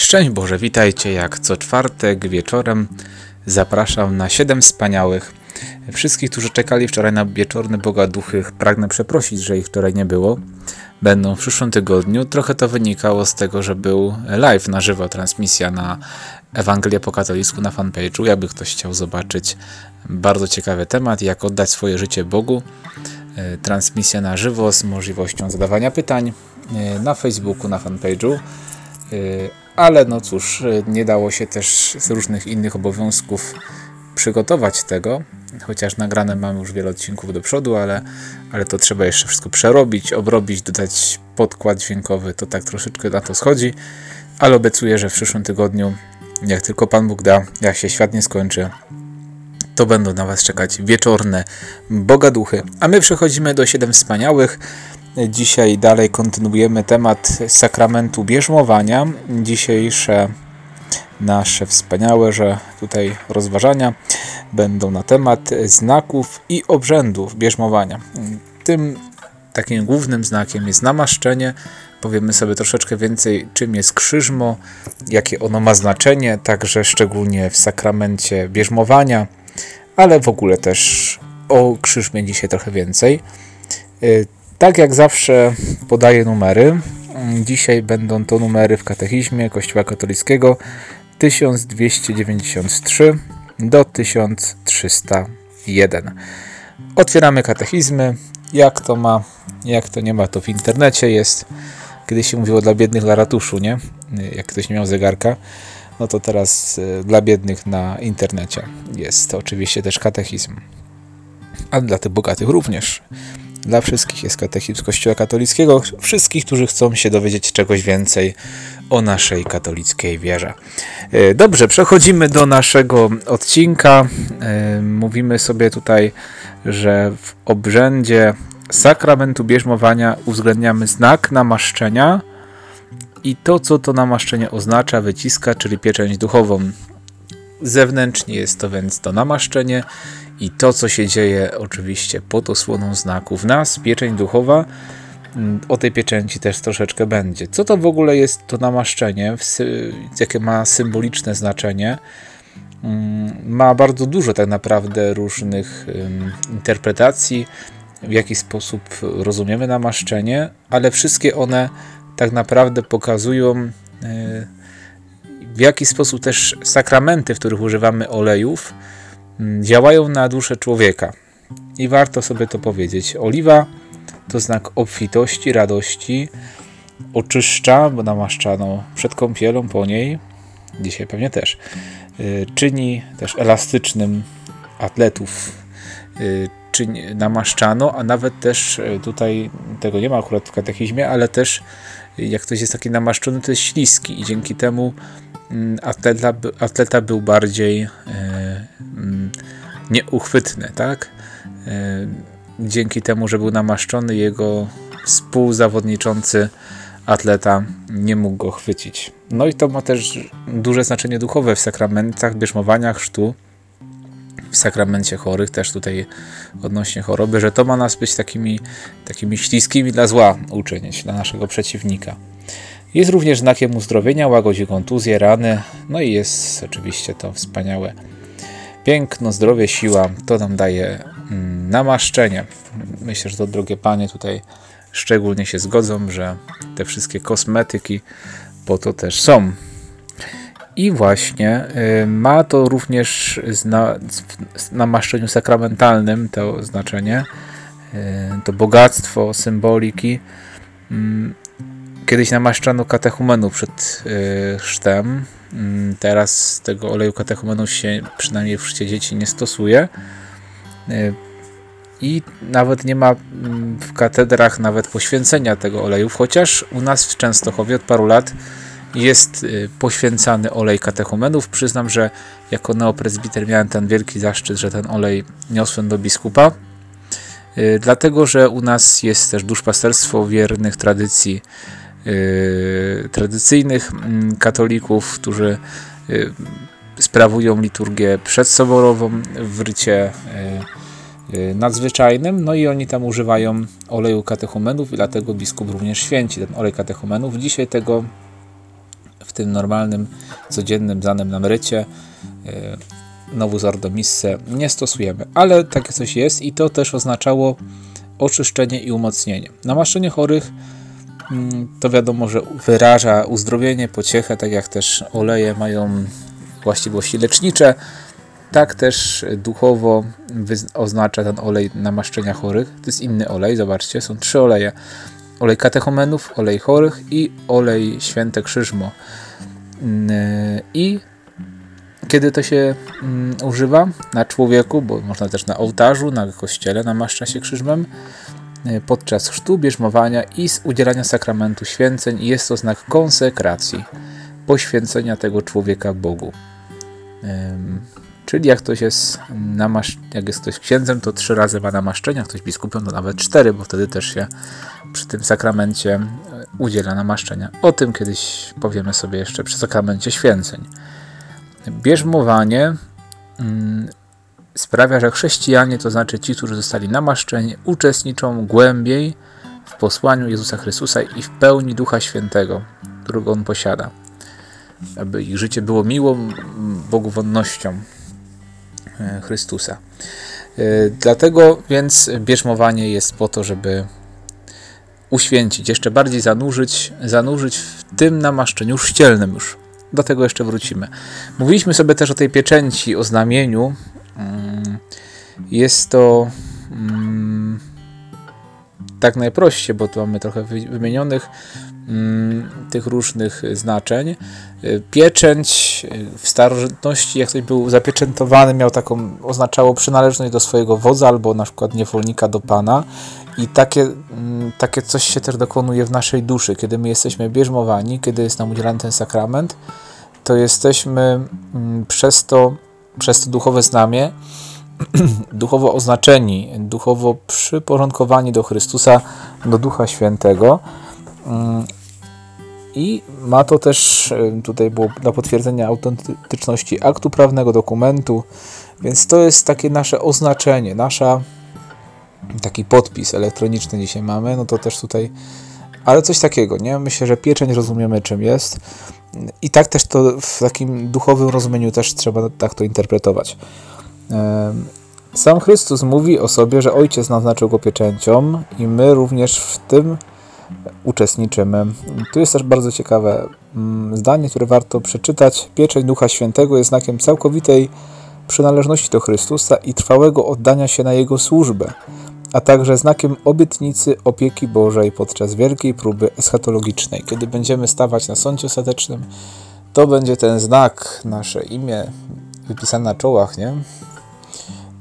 Szczęść Boże, witajcie jak co czwartek wieczorem. Zapraszam na 7 wspaniałych. Wszystkich, którzy czekali wczoraj na wieczorny Boga Duchy, pragnę przeprosić, że ich wczoraj nie było. Będą w przyszłym tygodniu. Trochę to wynikało z tego, że był live na żywo transmisja na Ewangelię po katolicku na fanpage'u. Jakby ktoś chciał zobaczyć bardzo ciekawy temat, jak oddać swoje życie Bogu. E, transmisja na żywo z możliwością zadawania pytań e, na Facebooku, na fanpage'u. Ale no cóż, nie dało się też z różnych innych obowiązków przygotować tego, chociaż nagrane mamy już wiele odcinków do przodu, ale, ale to trzeba jeszcze wszystko przerobić, obrobić, dodać podkład dźwiękowy, to tak troszeczkę na to schodzi, ale obiecuję, że w przyszłym tygodniu, jak tylko Pan Bóg da, jak się świat nie skończy, to będą na Was czekać wieczorne bogaduchy. A my przechodzimy do siedem wspaniałych. Dzisiaj dalej kontynuujemy temat sakramentu bierzmowania. Dzisiejsze nasze wspaniałe, że tutaj rozważania będą na temat znaków i obrzędów bierzmowania. Tym takim głównym znakiem jest namaszczenie. Powiemy sobie troszeczkę więcej, czym jest krzyżmo, jakie ono ma znaczenie, także szczególnie w sakramencie bierzmowania, ale w ogóle też o krzyżmie dzisiaj trochę więcej. Tak jak zawsze podaję numery. Dzisiaj będą to numery w katechizmie Kościoła katolickiego 1293 do 1301. Otwieramy katechizmy. Jak to ma, jak to nie ma, to w internecie jest. Kiedyś się mówiło dla biednych dla ratuszu, nie? Jak ktoś nie miał zegarka, no to teraz e, dla biednych na internecie jest to oczywiście też katechizm. A dla tych bogatych również. Dla wszystkich jest katechizm Kościoła katolickiego, wszystkich, którzy chcą się dowiedzieć czegoś więcej o naszej katolickiej wierze. E, dobrze, przechodzimy do naszego odcinka. E, mówimy sobie tutaj, że w obrzędzie sakramentu bierzmowania uwzględniamy znak namaszczenia i to, co to namaszczenie oznacza, wyciska, czyli pieczęć duchową. Zewnętrznie jest to więc to namaszczenie i to, co się dzieje oczywiście pod osłoną znaku w nas, pieczęć duchowa, mm, o tej pieczęci też troszeczkę będzie. Co to w ogóle jest to namaszczenie, jakie ma symboliczne znaczenie? Mm, ma bardzo dużo tak naprawdę różnych interpretacji, w jaki sposób rozumiemy namaszczenie, ale wszystkie one tak naprawdę pokazują e, w jaki sposób też sakramenty, w których używamy olejów, działają na duszę człowieka. I warto sobie to powiedzieć. Oliwa to znak obfitości, radości, oczyszcza, bo namaszczano przed kąpielą po niej, dzisiaj pewnie też, y, czyni też elastycznym atletów, y, czyni, namaszczano, a nawet też y, tutaj, tego nie ma akurat w katechizmie, ale też jak ktoś jest taki namaszczony, to jest śliski i dzięki temu mm, atleta, atleta był bardziej mm, nieuchwytny, tak? E, dzięki temu, że był namaszczony, jego współzawodniczący atleta nie mógł go chwycić. No i to ma też duże znaczenie duchowe w sakramentach, bierzmowaniach, chrztu, w sakramencie chorych, też tutaj odnośnie choroby, że to ma nas być takimi, takimi śliskimi dla zła uczynić, dla naszego przeciwnika. Jest również znakiem uzdrowienia, łagodzi kontuzje, rany, no i jest oczywiście to wspaniałe piękno, zdrowie, siła, to nam daje mm, namaszczenie. Myślę, że to drogie panie tutaj szczególnie się zgodzą, że te wszystkie kosmetyki po to też są. I właśnie y, ma to również w namaszczeniu sakramentalnym to znaczenie, y, to bogactwo symboliki. Kiedyś namaszczano katechumenów przed y, chrztem, Mm, teraz tego oleju katechumenu się przynajmniej w szcie dzieci nie stosuje. Y, I nawet nie ma mm, w katedrach nawet poświęcenia tego oleju, chociaż u nas w Częstochowie od paru lat jest y, poświęcany olej katechumenów. Przyznam, że jako neopresbiter miałem ten wielki zaszczyt, że ten olej niosłem do biskupa. Dlatego, że u nas jest też duszpasterstwo wiernych tradycji tradycyjnych mm, katolików, którzy y, sprawują liturgię przedsoborową w rycie y, nadzwyczajnym, no i oni tam używają oleju katechumenów i dlatego biskup również święci ten olej katechumenów. Dzisiaj tego w tym normalnym, codziennym, danym nam rycie e, Novus Ordo Misse nie stosujemy. Ale takie coś jest i to też oznaczało oczyszczenie i umocnienie. Namaszczenie chorych to wiadomo, że wyraża uzdrowienie, pociechę, tak jak też oleje mają właściwości lecznicze, tak też duchowo oznacza ten olej namaszczenia chorych. To jest inny olej, zobaczcie, są trzy oleje. Olej katechomenów, olej chorych i olej święte krzyżmo. Mm, I kiedy to się mm, używa na człowieku, bo można też na ołtarzu, na kościele namaszcza się krzyżmem, podczas chrztu, bierzmowania i z udzielania sakramentu święceń jest to znak konsekracji, poświęcenia tego człowieka Bogu. Czyli jak ktoś jest namasz... jak jest ktoś księdzem, to trzy razy ma namaszczenia, ktoś biskupem to nawet cztery, bo wtedy też się przy tym sakramencie e, udziela namaszczenia. O tym kiedyś powiemy sobie jeszcze przy sakramencie święceń. Bierzmowanie mm, sprawia, że chrześcijanie, to znaczy ci, którzy zostali namaszczeni, uczestniczą głębiej w posłaniu Jezusa Chrystusa i w pełni Ducha Świętego, którego On posiada. Aby ich życie było miłą Bogu wonnością e, Chrystusa. E, dlatego więc bierzmowanie jest po to, żeby uświęcić, jeszcze bardziej zanurzyć, zanurzyć w tym namaszczeniu szcielnym już. Do tego jeszcze wrócimy. Mówiliśmy sobie też o tej pieczęci, o znamieniu. Mm, jest to mm, tak najprościej, bo tu mamy trochę wymienionych mm, tych różnych znaczeń. Pieczęć w starożytności, jak ktoś był zapieczętowany, miał taką, oznaczało przynależność do swojego wodza albo na przykład niewolnika do pana. I takie, mm, takie coś się też dokonuje w naszej duszy, kiedy my jesteśmy bierzmowani, kiedy jest nam udzielany ten sakrament, to jesteśmy przez to, przez to duchowe znamie, duchowo oznaczeni, duchowo przyporządkowani do Chrystusa, do Ducha Świętego. Mm, I ma to też, y, tutaj było dla potwierdzenia autentyczności aktu prawnego, dokumentu, więc to jest takie nasze oznaczenie, nasza taki podpis elektroniczny dzisiaj mamy, no to też tutaj, ale coś takiego, nie? Myślę, że pieczeń rozumiemy czym jest i tak też to w takim duchowym rozumieniu też trzeba tak to interpretować. Sam Chrystus mówi o sobie, że Ojciec naznaczył go pieczęcią i my również w tym uczestniczymy. Tu jest też bardzo ciekawe mm, zdanie, które warto przeczytać. Pieczeń Ducha Świętego jest znakiem całkowitej przynależności do Chrystusa i trwałego oddania się na Jego służbę a także znakiem obietnicy opieki Bożej podczas wielkiej próby eschatologicznej. Kiedy będziemy stawać na sądzie ostatecznym, to będzie ten znak, nasze imię wypisane na czołach, nie?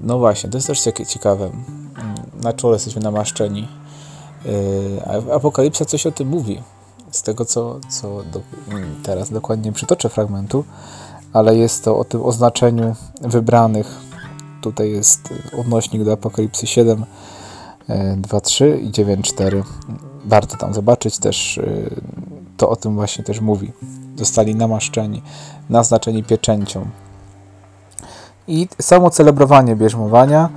No właśnie, to jest też ciekawe. Na czole jesteśmy namaszczeni. Yy, Apokalipsa coś o tym mówi. Z tego, co, co do, teraz dokładnie przytoczę fragmentu, ale jest to o tym oznaczeniu wybranych. Tutaj jest odnośnik do Apokalipsy 7, 2.3 i 9.4. Warto tam zobaczyć też, y, to o tym właśnie też mówi. Zostali namaszczeni, naznaczeni pieczęcią. I samo celebrowanie bierzmowania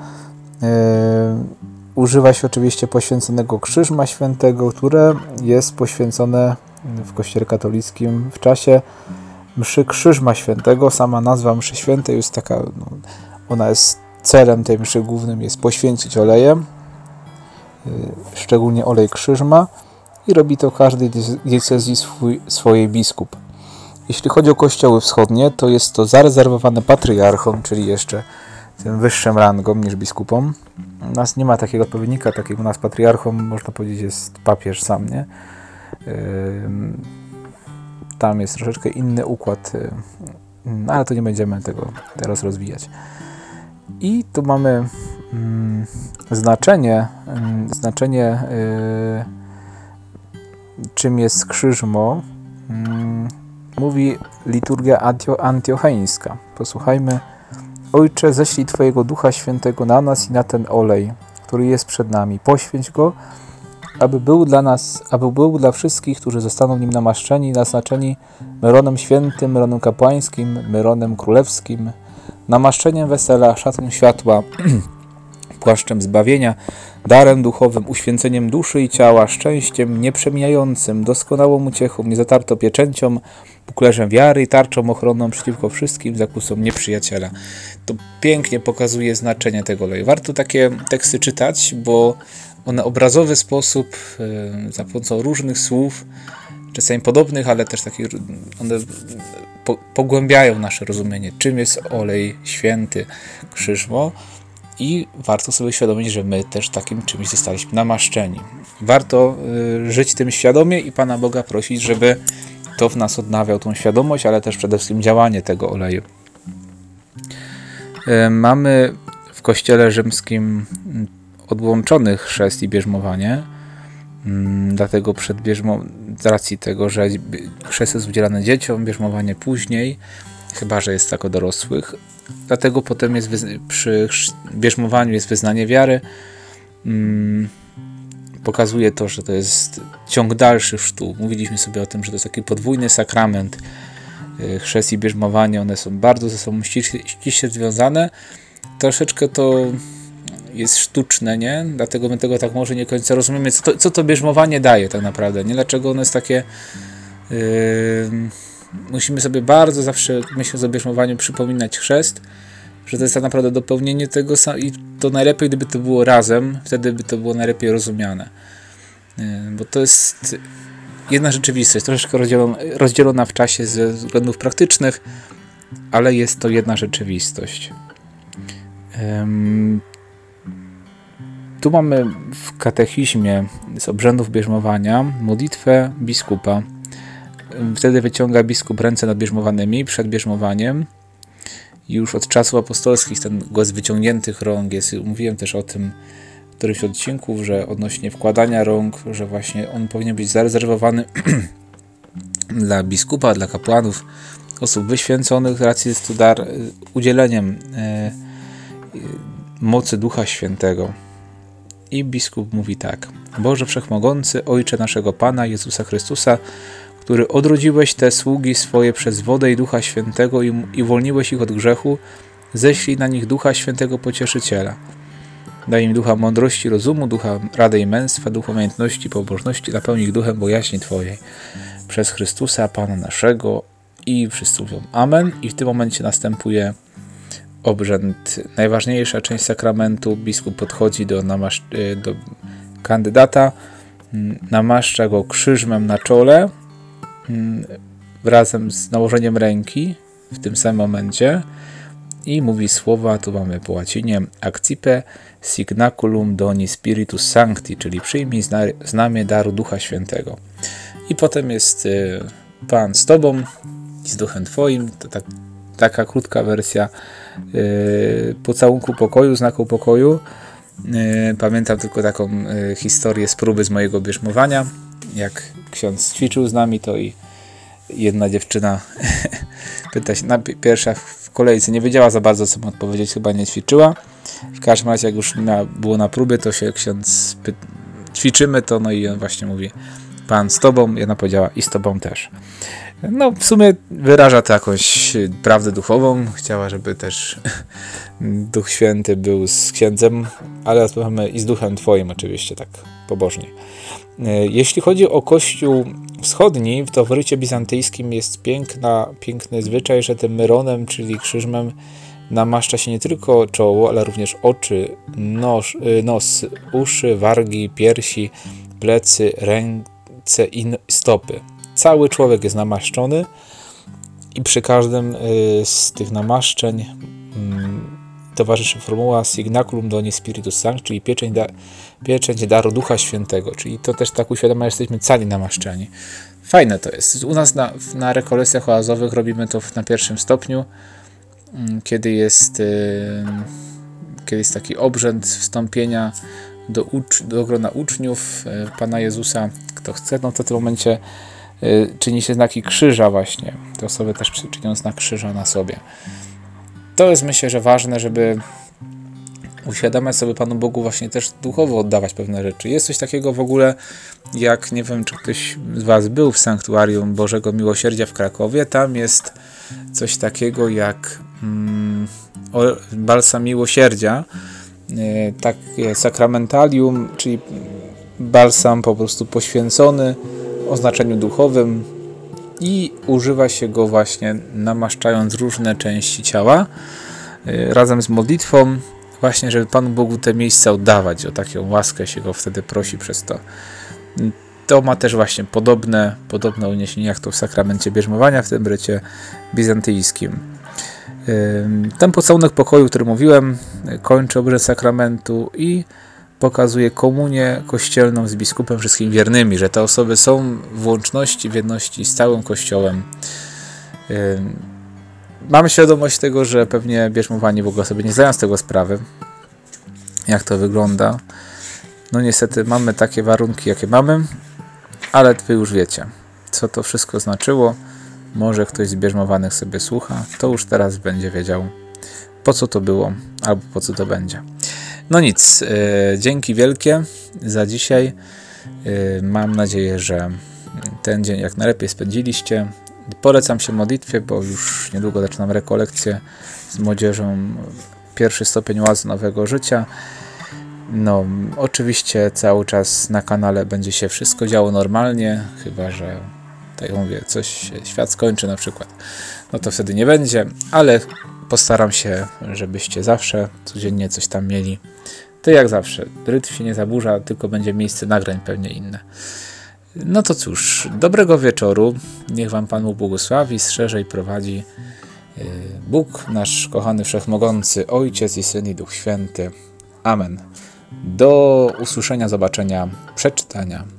yy, używa się oczywiście poświęconego krzyżma świętego, które jest poświęcone w kościele katolickim w czasie mszy krzyżma świętego. Sama nazwa mszy świętej jest taka, no, ona jest celem tej mszy głównym jest poświęcić olejem, Y, szczególnie olej krzyżma i robi to każdy diecezji swój, swojej biskup. Jeśli chodzi o kościoły wschodnie, to jest to zarezerwowane patriarchom, czyli jeszcze tym wyższym rangom niż biskupom. U nas nie ma takiego odpowiednika, takiego u nas patriarchom, można powiedzieć, jest papież sam, nie? Tam jest troszeczkę inny układ, y, no, ale to nie będziemy tego teraz rozwijać. I tu mamy znaczenie, mm, znaczenie y, czym jest krzyżmo, mm, mówi liturgia antio, antiocheńska. Posłuchajmy. Ojcze, ześlij Twojego Ducha Świętego na nas i na ten olej, który jest przed nami. Poświęć go, aby był dla nas, aby był dla wszystkich, którzy zostaną nim namaszczeni, naznaczeni Myronem Świętym, Myronem Kapłańskim, Myronem Królewskim, namaszczeniem wesela, szatą światła, płaszczem zbawienia, darem duchowym, uświęceniem duszy i ciała, szczęściem nieprzemijającym, doskonałą uciechą, niezatarto pieczęcią, puklerzem wiary i tarczą ochronną przeciwko wszystkim zakusom nieprzyjaciela. To pięknie pokazuje znaczenie tego oleju. Warto takie teksty czytać, bo one obrazowy sposób, e, za pomocą różnych słów, czasami podobnych, ale też takich, one po, pogłębiają nasze rozumienie, czym jest olej święty krzyżmo i warto sobie świadomić, że my też takim czymś zostaliśmy namaszczeni. Warto y, żyć tym świadomie i Pana Boga prosić, żeby to w nas odnawiał tą świadomość, ale też przede wszystkim działanie tego oleju. Y, mamy w Kościele Rzymskim odłączony chrzest i bierzmowanie, mm, dlatego przed bierzmo, z racji tego, że chrzest jest udzielany dzieciom, bierzmowanie później, chyba że jest tak o dorosłych. Dlatego potem jest przy bierzmowaniu jest wyznanie wiary. Mm, pokazuje to, że to jest ciąg dalszy sztu. Mówiliśmy sobie o tym, że to jest taki podwójny sakrament. Y, chrzest i bierzmowanie, one są bardzo ze sobą ściśle, ściśle związane. Troszeczkę to jest sztuczne, nie? Dlatego my tego tak może nie końca rozumiemy, co to, co to bierzmowanie daje tak naprawdę, nie? Dlaczego ono jest takie... Yy, musimy sobie bardzo zawsze, myślę o bierzmowaniu, przypominać chrzest, że to jest tak naprawdę dopełnienie tego i to najlepiej, gdyby to było razem, wtedy by to było najlepiej rozumiane. Yy, bo to jest jedna rzeczywistość, troszeczkę rozdzielona, rozdzielona w czasie ze względów praktycznych, ale jest to jedna rzeczywistość. Tu mamy w katechizmie z obrzędów bierzmowania modlitwę biskupa. Wtedy wyciąga biskup ręce nad bierzmowanymi przed bierzmowaniem. Już od czasów apostolskich ten głos wyciągniętych rąk jest. Mówiłem też o tym w którymś odcinku, że odnośnie wkładania rąk, że właśnie on powinien być zarezerwowany dla biskupa, dla kapłanów, osób wyświęconych. Racji jest to dar udzieleniem e, mocy Ducha Świętego. I biskup mówi tak: Boże Wszechmogący, Ojcze naszego Pana Jezusa Chrystusa, który odrodziłeś te sługi swoje przez wodę i Ducha Świętego i, uwolniłeś ich od grzechu, ześlij na nich Ducha Świętego Pocieszyciela. Daj im ducha mądrości, rozumu, ducha rady i męstwa, ducha umiejętności, pobożności, napełnij ich duchem bojaźni Twojej. Przez Chrystusa, Pana naszego. I wszyscy mówią Amen. I w tym momencie następuje obrzęd, najważniejsza część sakramentu. Biskup podchodzi do, do kandydata, mm, namaszcza go krzyżmem na czole razem z nałożeniem ręki w tym samym momencie i mówi słowa, tu mamy po łacinie accipe signaculum doni spiritus sancti, czyli przyjmij znamię daru Ducha Świętego. I potem jest y, Pan z Tobą i z Duchem Twoim, to tak taka krótka wersja yy, pocałunku pokoju, znaku pokoju. Yy, pamiętam tylko taką yy, historię z próby z mojego bierzmowania. Jak ksiądz ćwiczył z nami, to i jedna dziewczyna pyta się, na, pierwsza w kolejce nie wiedziała za bardzo, co ma odpowiedzieć, chyba nie ćwiczyła. W każdym razie, jak już było na próbie, to się ksiądz ćwiczymy to, no i on właśnie mówi, Pan z tobą, ona powiedziała, i z tobą też. No, w sumie wyraża to jakąś prawdę duchową. Chciała, żeby też Duch Święty był z księdzem, ale rozmawiamy i z Duchem Twoim oczywiście, tak pobożnie. E, jeśli chodzi o Kościół Wschodni, w towarycie bizantyjskim jest piękna, piękny zwyczaj, że tym myronem, czyli krzyżmem, namaszcza się nie tylko czoło, ale również oczy, nos, e, nos uszy, wargi, piersi, plecy, ręce i stopy cały człowiek jest namaszczony i przy każdym y, z tych namaszczeń mm, towarzyszy formuła Signaculum Doni Spiritus Sancti, czyli pieczęć, da, pieczęć daru Ducha Świętego, czyli to też tak uświadamia, że jesteśmy cali namaszczeni. Fajne to jest. U nas na, na rekolekcjach oazowych robimy to na pierwszym stopniu, mm, kiedy jest, y, kiedy jest taki obrzęd wstąpienia do, ucz, do grona uczniów y, Pana Jezusa. Kto chce, no to w tym momencie czyni się znaki krzyża właśnie. Te osoby też czynią znak krzyża na sobie. To jest myślę, że ważne, żeby uświadamiać sobie Panu Bogu właśnie też duchowo oddawać pewne rzeczy. Jest coś takiego w ogóle, jak nie wiem, czy ktoś z Was był w Sanktuarium Bożego Miłosierdzia w Krakowie. Tam jest coś takiego jak mm, balsam miłosierdzia. takie sakramentalium, czyli balsam po prostu poświęcony o znaczeniu duchowym i używa się go właśnie namaszczając różne części ciała y, razem z modlitwą właśnie, żeby Panu Bogu te miejsca oddawać, o taką łaskę się go wtedy prosi przez to. To ma też właśnie podobne, podobne uniesienie jak to w sakramencie bierzmowania w tym rycie bizantyjskim. Ten pocałunek pokoju, który mówiłem, kończy obrzęd sakramentu i pokazuje komunię kościelną z biskupem wszystkimi wiernymi, że te osoby są w łączności, w jedności z całym kościołem. Mamy świadomość tego, że pewnie bierzmowani w ogóle sobie nie zdają z tego sprawy, jak to wygląda. No niestety mamy takie warunki, jakie mamy, ale wy już wiecie, co to wszystko znaczyło. Może ktoś z bierzmowanych sobie słucha, to już teraz będzie wiedział, po co to było, albo po co to będzie. No nic, yy, dzięki wielkie za dzisiaj. Yy, mam nadzieję, że ten dzień jak najlepiej spędziliście. Polecam się modlitwie, bo już niedługo zaczynam rekolekcję z młodzieżą. Pierwszy stopień łazy nowego życia. No, oczywiście cały czas na kanale będzie się wszystko działo normalnie, chyba że tak jak mówię, coś świat skończy na przykład, no to wtedy nie będzie, ale postaram się, żebyście zawsze codziennie coś tam mieli. To jak zawsze, rytm się nie zaburza, tylko będzie miejsce nagrań pewnie inne. No to cóż, dobrego wieczoru. Niech Wam Pan błogosławi, strzeże i prowadzi. Y, Bóg, nasz kochany wszechmogący, Ojciec i Syn i Duch Święty. Amen. Do usłyszenia, zobaczenia, przeczytania